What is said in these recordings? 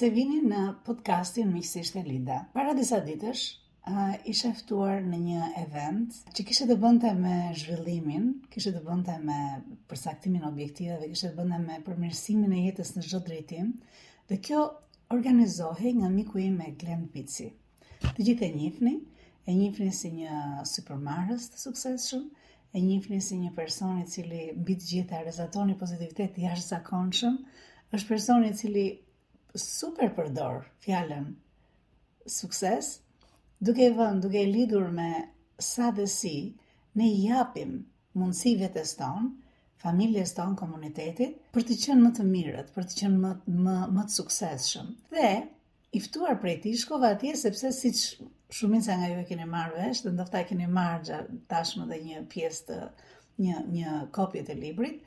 Mirëse vini në podcastin Miqësisht Elida. Para disa ditësh uh, isha ftuar në një event që kishte të bënte me zhvillimin, kishte të bënte me përcaktimin e objektivave, kishte të bënte me përmirësimin e jetës në çdo drejtim. Dhe kjo organizohej nga miku im Eglent Bici. Të gjithë e njihni, e njihni si një sipërmarrës të suksesshëm, e njihni si një person i cili mbi të gjitha rrezaton një pozitivitet të jashtëzakonshëm, është personi i cili super përdor fjalën sukses, duke e vënë, duke e lidhur me sa dhe si ne i japim mundësi vetes tonë, familjes tonë, komunitetit, për të qenë më të mirët, për të qenë më, më, më të suksesshëm. Dhe i ftuar prej tij, shkova atje sepse siç shumica nga ju e keni marrë vesh dhe ndoshta e keni marrë tashmë dhe një pjesë të një një kopje të librit.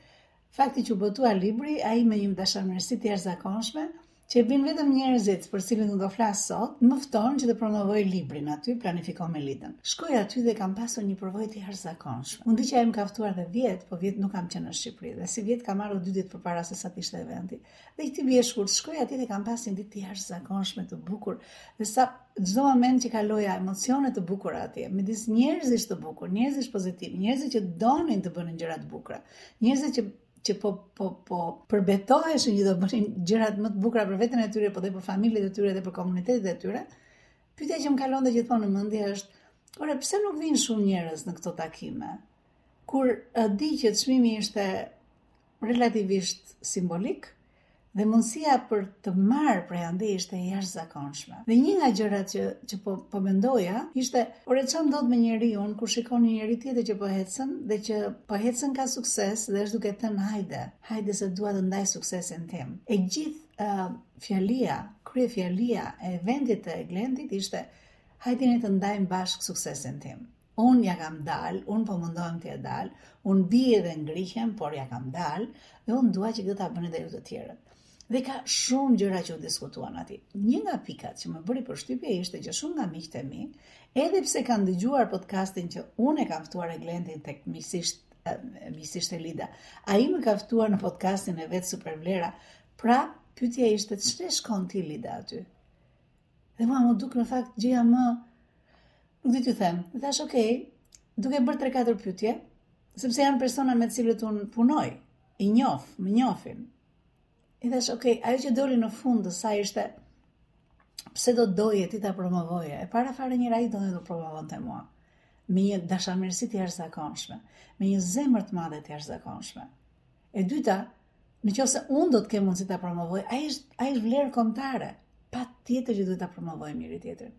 Fakti që u botua libri, ai me një dashamirësi të jashtëzakonshme, që e bien vetëm njerëzit për cilin do flas sot, më fton që të promovoj librin aty, planifikon Elidën. Shkoj aty dhe kam pasur një përvojë të jashtëzakonshme. Unë di që ai më ka ftuar dhe vjet, po vjet nuk kam qenë në Shqipëri dhe sivjet kam marrë dy ditë përpara se sa të ishte eventi. Dhe t'i bie shkurt shkoj atje dhe kam pas një ditë të jashtëzakonshme të bukur dhe sa çdo moment që kaloja emocione të bukura atje, midis njerëzish të bukur, njerëzish pozitiv, njerëzish që donin të bënin gjëra të bukura, njerëzish që që po po po përbetoheshin që do bënin gjërat më të bukura për veten e tyre, po dhe për familjet e tyre dhe për komunitetet e tyre. Pyetja që më kalonte gjithmonë në mendje është, "Ore, pse nuk vijnë shumë njerëz në këto takime?" Kur di që çmimi ishte relativisht simbolik dhe mundësia për të marrë prej andej ishte e jashtëzakonshme. Dhe një nga gjërat që që po po mendoja ishte, ore ça ndodh me njeriu kur shikon një njeri tjetër që po ecën dhe që po ecën ka sukses dhe është duke thënë hajde, hajde se dua të ndaj suksesin tim. E gjithë uh, fjalia, kryefjalia e eventit të Eglentit ishte hajdeni të ndajmë bashkë suksesin tim. Unë ja kam dalë, unë po mundohem t'ia dal, unë bie dhe ngrihem, por ja kam dalë, dhe unë dua që këtë ta bëni dhe ju të tjerët. Dhe ka shumë gjëra që u diskutuan aty. Një nga pikat që më bëri përshtypje ishte që shumë nga miqtë e mi, edhe pse kanë dëgjuar podcastin që unë e kam ftuar Eglentin tek miqësisht miqësisht Elida. Ai më ka ftuar në podcastin e vet Super Vlera. Pra, pyetja ishte ç'ne shkon ti Elida aty? Dhe mua m'u duk në fakt gjëja më nuk di t'ju them. I thash, "Ok, duke bërë 3-4 pyetje, sepse janë persona me të cilët un punoj, i njoh, më njohin." I thash, "Ok, ajo që doli në fund të saj ishte pse do doje ti ta promovoje? E para fare njëra ajo donte të promovonte mua me një dashamirësi të jashtëzakonshme, me një zemër të madhe të jashtëzakonshme. E dyta, Në qoftë se unë do të kem mundësi ta promovoj, ai është ai është vlerë kombëtare. Patjetër që duhet ta promovojmë njëri-tjetrin.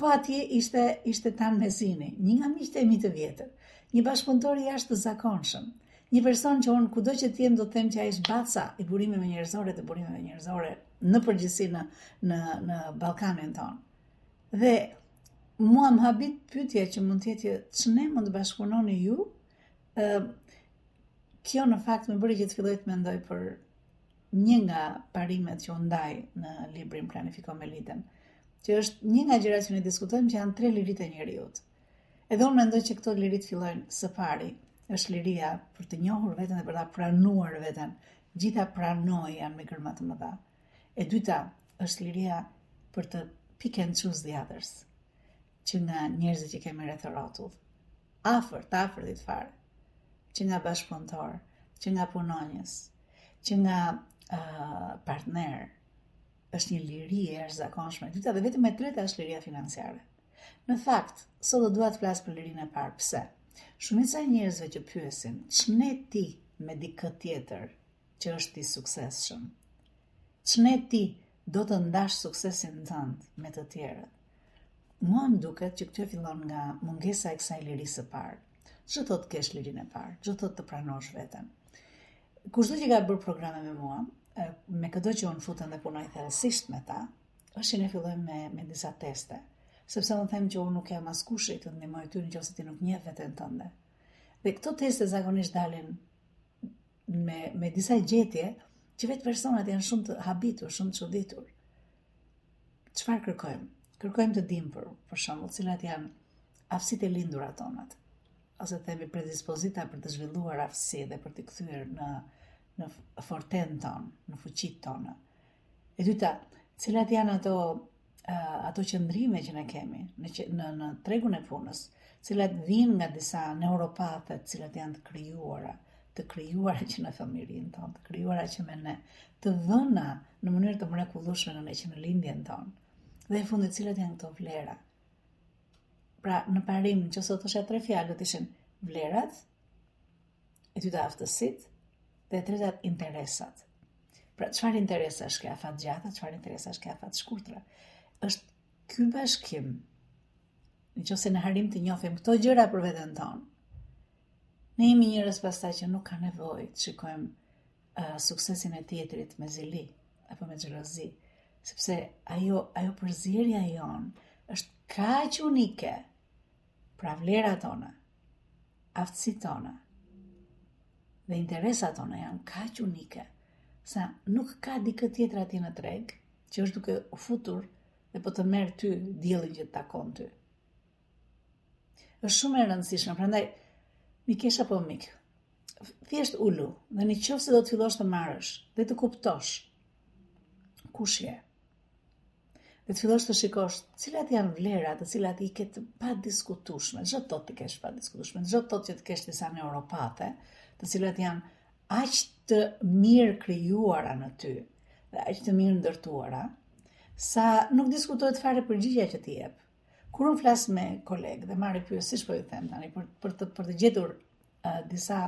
Po atje ishte ishte Tan Mezini, një nga miqtë e mi të vjetër, një bashkëpunëtor i jashtëzakonshëm, një person që unë kudo që të jem do të them që ai është baca i burimeve njerëzore të burimeve njerëzore në përgjithësi në në në Ballkanin tonë. Dhe mua më habit pyetja që mund të jetë që ç'ne mund të bashkëpunoni ju, ë Kjo në fakt më bëri që të filloj të mendoj për një nga parimet që unë ndaj në librin Planifiko me Liden, që është një nga gjërat që ne diskutojmë që janë tre liritë e njeriut. Edhe unë mendoj që këto liri të fillojnë së pari, është liria për të njohur veten dhe për ta pranuar veten. Të gjitha pranoj janë me gërma të mëdha. E dyta është liria për të pick and choose the others. që nga njerëzit që kemi rreth rrotull, afër, të afërtit fare, që nga bashkëpunëtor, që nga punonjës, që nga uh, partner, është një liri e jashtëzakonshme. E dyta dhe vetëm e treta është liria financiare. Në fakt, sot do doja të flas për lirinë e parë. Pse? Shumica e njerëzve që pyesin, ç'ne ti me dikë tjetër që është i suksesshëm? Ç'ne ti do të ndash suksesin tënd me të tjerët. Mua më duket që kjo fillon nga mungesa e kësaj lirisë së parë. Ç'do të thotë të kesh lirinë e parë? Ç'do të thotë të pranosh veten? Kushdo që ka bërë programe me mua, me këdo që unë futem dhe punoj thellësisht me ta, është që ne fillojmë me, me disa teste. Sepse unë them që unë nuk jam askushi të ndihmoj ty në qoftë se ti nuk njeh veten tënde. Dhe këto teste zakonisht dalin me me disa gjetje që vetë personat janë shumë të habitur, shumë të çuditur. Çfarë kërkojmë? Kërkojmë të dimë për për shembull cilat janë aftësitë e lindura tona ose themi predispozita për të zhvilluar aftësi dhe për t'i kthyer në në fortën tonë, në fuqitë tona. E dyta, cilat janë ato ato qëndrime që ne kemi në në, në, në tregun e punës, cilat vijnë nga disa neuropathe, të cilat janë të krijuara, të krijuara që në familjen tonë, të krijuara që me ne, të dhëna në mënyrë të mrekullueshme në ne që në lindjen tonë. Dhe e fundit cilat janë këto vlera. Pra, në parim, nëse do të thosha tre fjalë, do të ishin vlerat, e dyta aftësitë dhe e treta interesat. Pra çfarë interesash ke afatgjata, çfarë interesash ke afatshkurtra. Është ky bashkim. Në qoftë se ne arrijmë të njohim këto gjëra për veten tonë, ne jemi njerëz pastaj që nuk ka nevojë të shikojmë uh, suksesin e tjetrit me zili apo me xhelozi, sepse ajo ajo përzierja jonë është kaq unike pra vlerat tona aftësitë tona dhe interesat tona janë kaq unike sa nuk ka dikë tjetër atje në treg që është duke u futur dhe po të merr ty diellin që të takon ty. Është shumë e rëndësishme, prandaj mikeshë apo mik. Thjesht ulu, dhe në qoftë se do të fillosh të marrësh dhe të kuptosh kush je. Dhe të fillosh të shikosh cilat janë vlera të cilat i ke të padiskutueshme, ç'do të thotë t'i kesh padiskutueshme, ç'do të thotë që të kesh disa neuropate, të cilat janë aq të mirë krijuara në ty dhe aq të mirë ndërtuara, sa nuk diskutohet fare përgjigja që ti jep. Kur unë flas me kolegë dhe marr pyetje siç po ju them tani për për të për të gjetur uh, disa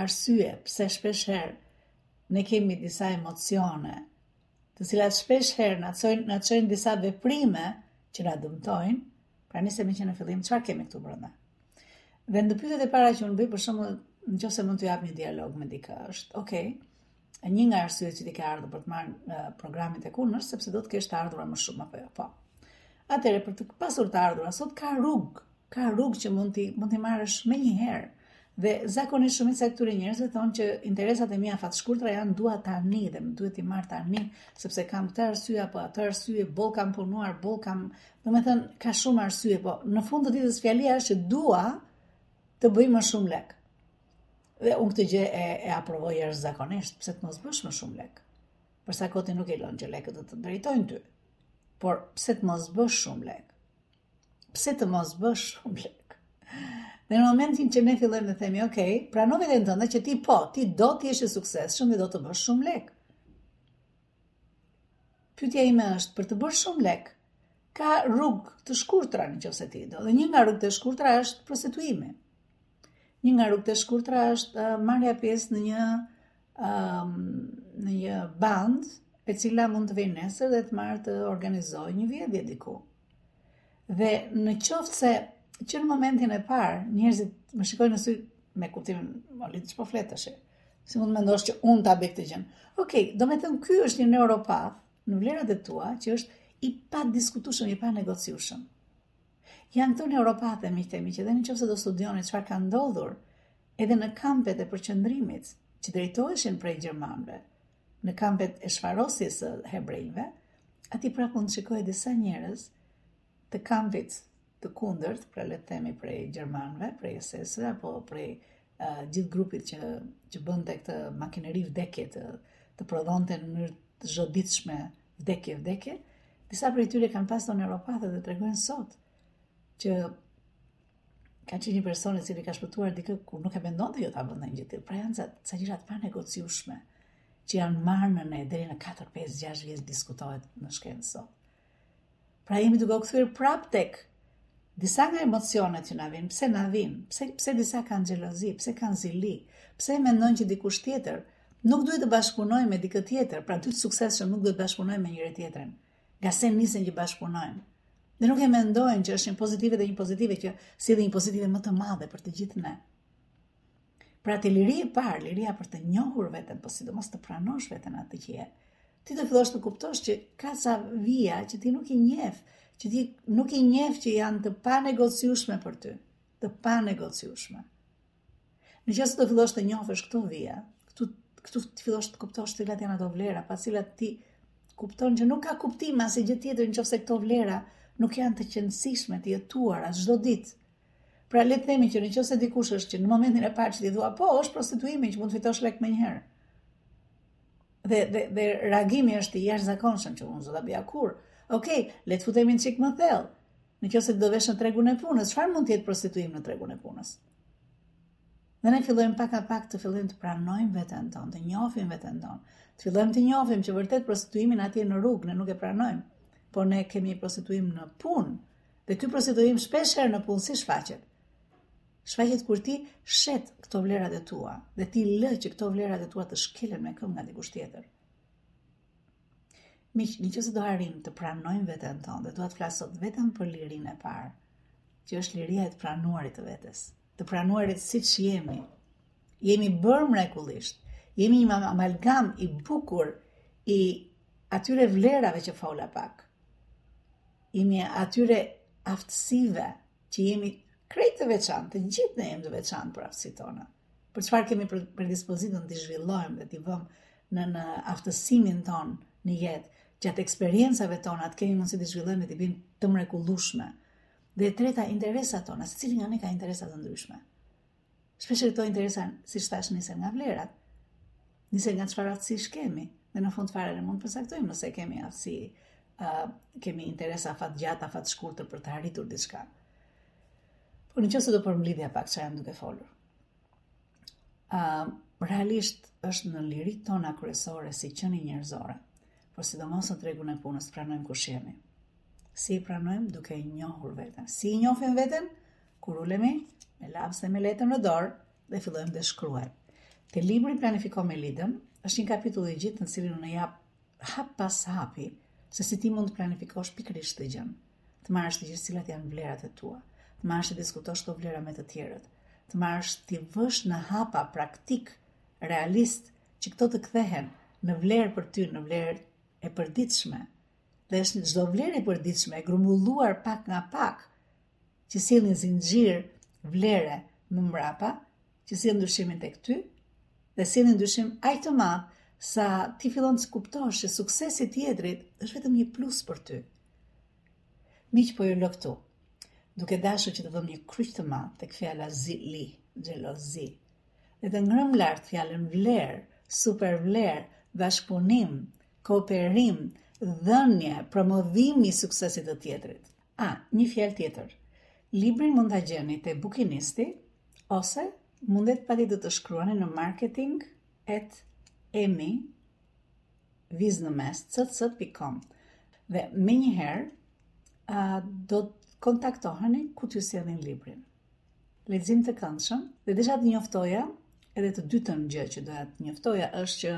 arsye pse shpesh herë ne kemi disa emocione të cilat shpesh herë na çojnë na çojnë disa veprime që na dëmtojnë, pra nisemi që në fillim çfarë kemi këtu brenda. Dhe ndër pyetjet e para që unë bëj për shembull, në qoftë se mund t'ju jap një dialog me dikë, është, ok, një nga arsyet që ti ke ardhur për të marrë uh, programin tek unë është sepse do të kesh të ardhura më shumë apo jo. Po. Atëherë për të pasur të ardhura sot ka rrugë ka rrugë që mund t'i mund t'i marrësh menjëherë. Dhe zakonisht shumica e këtyre njerëzve thonë që interesat e mia afatshkurtra janë dua tani dhe më duhet t'i marr tani sepse kam këtë arsye apo atë arsye, boll kam punuar, boll kam, domethënë ka shumë arsye, po në fund të ditës fjalia është që dua të bëj më shumë lek. Dhe unë këtë gjë e, e aprovoj jashtëzakonisht, pse të mos bësh më shumë lek. Për sa kohë ti nuk e lë që lekët të të drejtojnë ty. Por pse të mos bësh shumë lek? Pse të mos bësh shumë lek? Dhe në momentin që ne fillojmë të themi, ok, prano veten tënde që ti po, ti do të jesh i suksesshëm dhe do të bësh shumë lek. Pyetja ime është për të bërë shumë lek, ka rrugë të shkurtra në qoftë se ti do. Dhe një nga rrugët e shkurtra është prostituimi. Një nga rrugët e shkurtra është uh, marrja pjesë në një um, në një bandë e cila mund të vejë nesër dhe të marrë të organizojë një vjedhje diku. Dhe në qoftë se që në momentin e parë njerëzit më shikojnë në sy me kuptimin Moli, ç'po flet tashi. Si mund të mendosh që unë ta bëj këtë gjë? Okej, domethënë ky është një neuropath në vlerat e tua që është i padiskutueshëm, i panegociueshëm. Janë këto neuropathe miq të mi që dhe në qoftë se do studioni çfarë ka ndodhur edhe në kampet e përqendrimit që drejtoheshin prej gjermanëve, në kampet e shfarosjes së hebrenjve, ati prapë mund të shikojnë disa njerëz të kampit të kundërt, pra le të themi prej gjermanëve, prej SS-ve apo prej uh, gjithë grupit që që bënte këtë makineri vdekje të të prodhonte në mënyrë të çdoditshme vdekje vdekje, disa prej tyre kanë pasur këto neuropathe, tregojnë sot që ka qenë një person i cili ka shpëtuar dikë ku nuk e mendonte jo ta bënte një gjë të tillë. Pra janë ca gjëra të panegociueshme që janë marrë në ne deri në 4, 5, 6 vjeç diskutohet në shkencë sot. Pra jemi duke u kthyer prap tek disa nga emocionet që na vijnë, pse na vijnë, pse, pse disa kanë xhelozi, pse kanë zili, pse e mendojnë që dikush tjetër, nuk duhet të bashkëpunojë me dikë tjetër, pra dy të suksesshëm nuk duhet të bashkëpunojnë me njëri-tjetrin. nga se nisen që bashkëpunojnë. Dhe nuk e mendojnë që është një pozitive dhe një pozitive që sjell dhe një pozitive më të madhe për të gjithë ne. Pra te liria e parë, liria për të njohur veten, po sidomos të pranosh veten atë që je, ti të fillosh të kuptosh që ka ca vija që ti nuk i njef, që ti nuk i njef që janë të panegociueshme për ty, të panegociueshme. Në qoftë se do fillosh të njofësh këto vija, këtu, këtu të fillosh të kuptosh cilat janë ato vlera, pa cilat ti kupton që nuk ka kuptim asnjë gjë tjetër në qoftë se këto vlera nuk janë të qenësishme të jetuara çdo ditë. Pra le të themi që në qoftë se dikush është që në momentin e parë që t'i thua, po, është prostituimi që mund të fitosh lek menjëherë. Dhe, dhe, dhe reagimi është i jashtëzakonshëm që unë s'do ta bëja kurrë. Okej, le të futemi një çikë më thellë. Në qoftë se ti do vesh në tregun e punës, çfarë mund të jetë prostituim në tregun e punës? Dhe ne fillojmë pak a pak të fillojmë të pranojmë veten tonë, të njohim veten tonë. Të fillojmë të njohim që vërtet prostituimin atje në rrugë ne nuk e pranojmë, por ne kemi prostituim në punë. Dhe ky prostituim shpeshherë në punë si shfaqet. Shfaqet kur ti shet këto vlerat e tua dhe ti lë që këto vlerat e tua të shkelen me këmbë nga dikush tjetër. Miq, në qoftë se do arrijmë të pranojmë veten tonë dhe do të flas sot vetëm për lirinë e parë, që është liria e të pranuarit të vetes, të pranuarit siç jemi, jemi bërë mrekullisht, jemi një amalgam i bukur i atyre vlerave që fola pak, jemi atyre aftësive që jemi krejt të veçantë, të gjithë ne jemi të veçantë për aftësitë tona. Për çfarë kemi predispozitën t'i zhvillojmë dhe t'i vëmë në në aftësimin tonë në jetë, gjatë eksperiencave tona të kemi mundësi t'i zhvillojmë dhe t'i bëjmë të mrekullueshme. Dhe e treta interesat tona, secili nga ne ka interesa të ndryshme. Shpesh këto interesa, siç thashë, nisen nga vlerat. Nisen nga çfarë aftësish kemi. Dhe në fund fare ne mund të përcaktojmë nëse kemi aftësi, uh, kemi interesa afatgjata, afatshkurtra për të arritur diçka. Por në qoftë se do përmblidhja pak çfarë jam duke folur. Uh, realisht është në liritë tona kryesore si qenie njerëzore, por sidomos në tregun e punës të pranojmë kush jemi. Si pranojmë duke i njohur veten. Si i njohim veten? Kur ulemi, me laps e me letër në dorë dhe fillojmë të shkruajmë. Te libri Planifiko me Lidën është një kapitull i gjithë në të cilin unë jap hap pas hapi se si ti mund të planifikosh pikërisht këtë gjënë. Të marrësh të gjithë cilat janë vlerat e tua, të marrësh t'i diskutosh këto vlera me të tjerët, të marrësh t'i vësh në hapa praktikë realistë që këto të kthehen në vlerë për ty, në vlerë e përditshme. Dhe është çdo vlerë e përditshme e grumbulluar pak nga pak që sjell një zinxhir vlere më mbrapa, që sjell ndryshimin tek ty dhe sjell një ndryshim aq të madh sa ti fillon të kuptosh që suksesi i tjetrit është vetëm një plus për ty. Miq po ju lë këtu. Duke dashur që të vëmë një kryq të madh tek fjala zili, xhelozi. Dhe të ngremë lart fjalën vlerë, super vlerë, bashkëpunim, kooperim, dhënie, promovimi i suksesit të tjetrit. A, një fjalë tjetër, librin mund ta gjeni te Bukinisti ose mundet patjetër të shkruani në marketing at emi viznëmes cc.com dhe menjëherë a, do të kontaktoheni ku t'ju sjellin librin. Lexim të këndshëm dhe desha të njoftoja edhe të dytën gjë që doja të njoftoja është që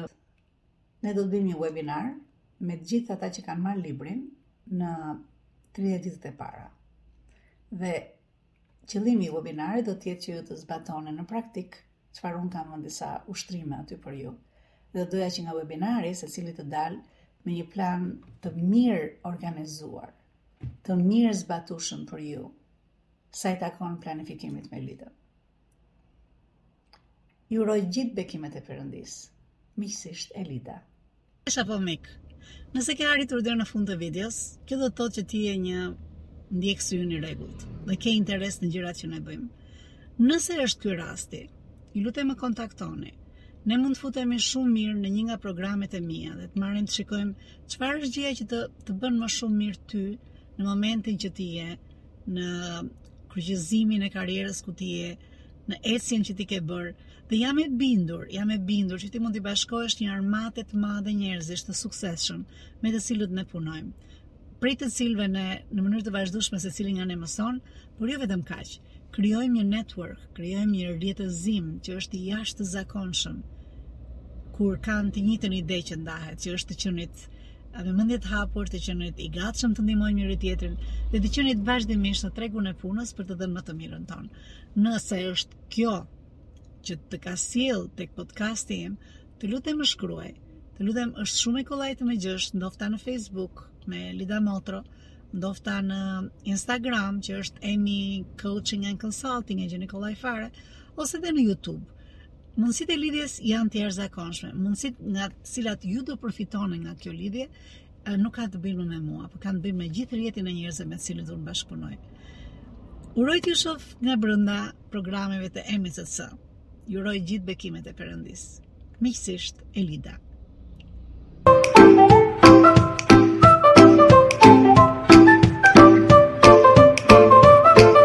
Ne do të bëjmë një webinar me të gjithë ata që kanë marrë librin në 30 ditët e para. Dhe qëllimi i webinarit do të jetë që ju të zbatoni në praktikë çfarë unë kam vënë disa ushtrime aty për ju. Dhe doja që nga webinari secili të dalë me një plan të mirëorganizuar, të mirëzbatueshëm për ju, sa i takon planifikimit me Lidën. Ju uroj gjithë bekimet e Perëndisë. Miqësisht Elida. Kisha po mik. Nëse ke arritur deri në fund të videos, kjo do të thotë që ti je një ndjekës yni i rregullt dhe ke interes në gjërat që ne bëjmë. Nëse është ky rasti, ju lutem më kontaktoni. Ne mund të futemi shumë mirë në një nga programet e mia dhe të marrim të shikojmë çfarë është gjëja që të bën më shumë mirë ty në momentin që ti je në kryqëzimin e karrierës ku ti je, në ecjen që ti ke bërë. Dhe jam e bindur, jam e bindur që ti mund t'i bashkohesh një armate të madhe njerëzish të suksesshëm me të cilët ne punojmë. Prej të cilëve ne në mënyrë të vazhdueshme secili nga ne mëson, por jo vetëm kaq. Krijojmë një network, krijojmë një rrjetëzim që është i jashtëzakonshëm kur kanë të njëjtën ide që ndahet, që është të qenit me mendje të hapur, të qenit i gatshëm të ndihmojmë njëri-tjetrin dhe të qenit vazhdimisht në tregun e punës për të dhënë më të mirën tonë. Nëse është kjo që të ka sjellë tek podcasti im, të lutem më shkruaj. Të lutem është shumë kollaj të më gjesh, ndofta në Facebook me Lida Motro, ndofta në Instagram që është Emi Coaching and Consulting e gjeni kollaj fare, ose dhe në YouTube. Mundësitë e lidhjes janë të jashtëzakonshme. Mundësitë nga të cilat ju do përfitoni nga kjo lidhje nuk kanë të bëjnë me mua, por kanë të bëjnë me gjithë rrjetin e njerëzve me të cilët unë bashkëpunoj. Uroj t'ju shoh nga brenda programeve të EMCC. Ju uroj gjithë bekimet e Perëndisë. Miqësisht Elida.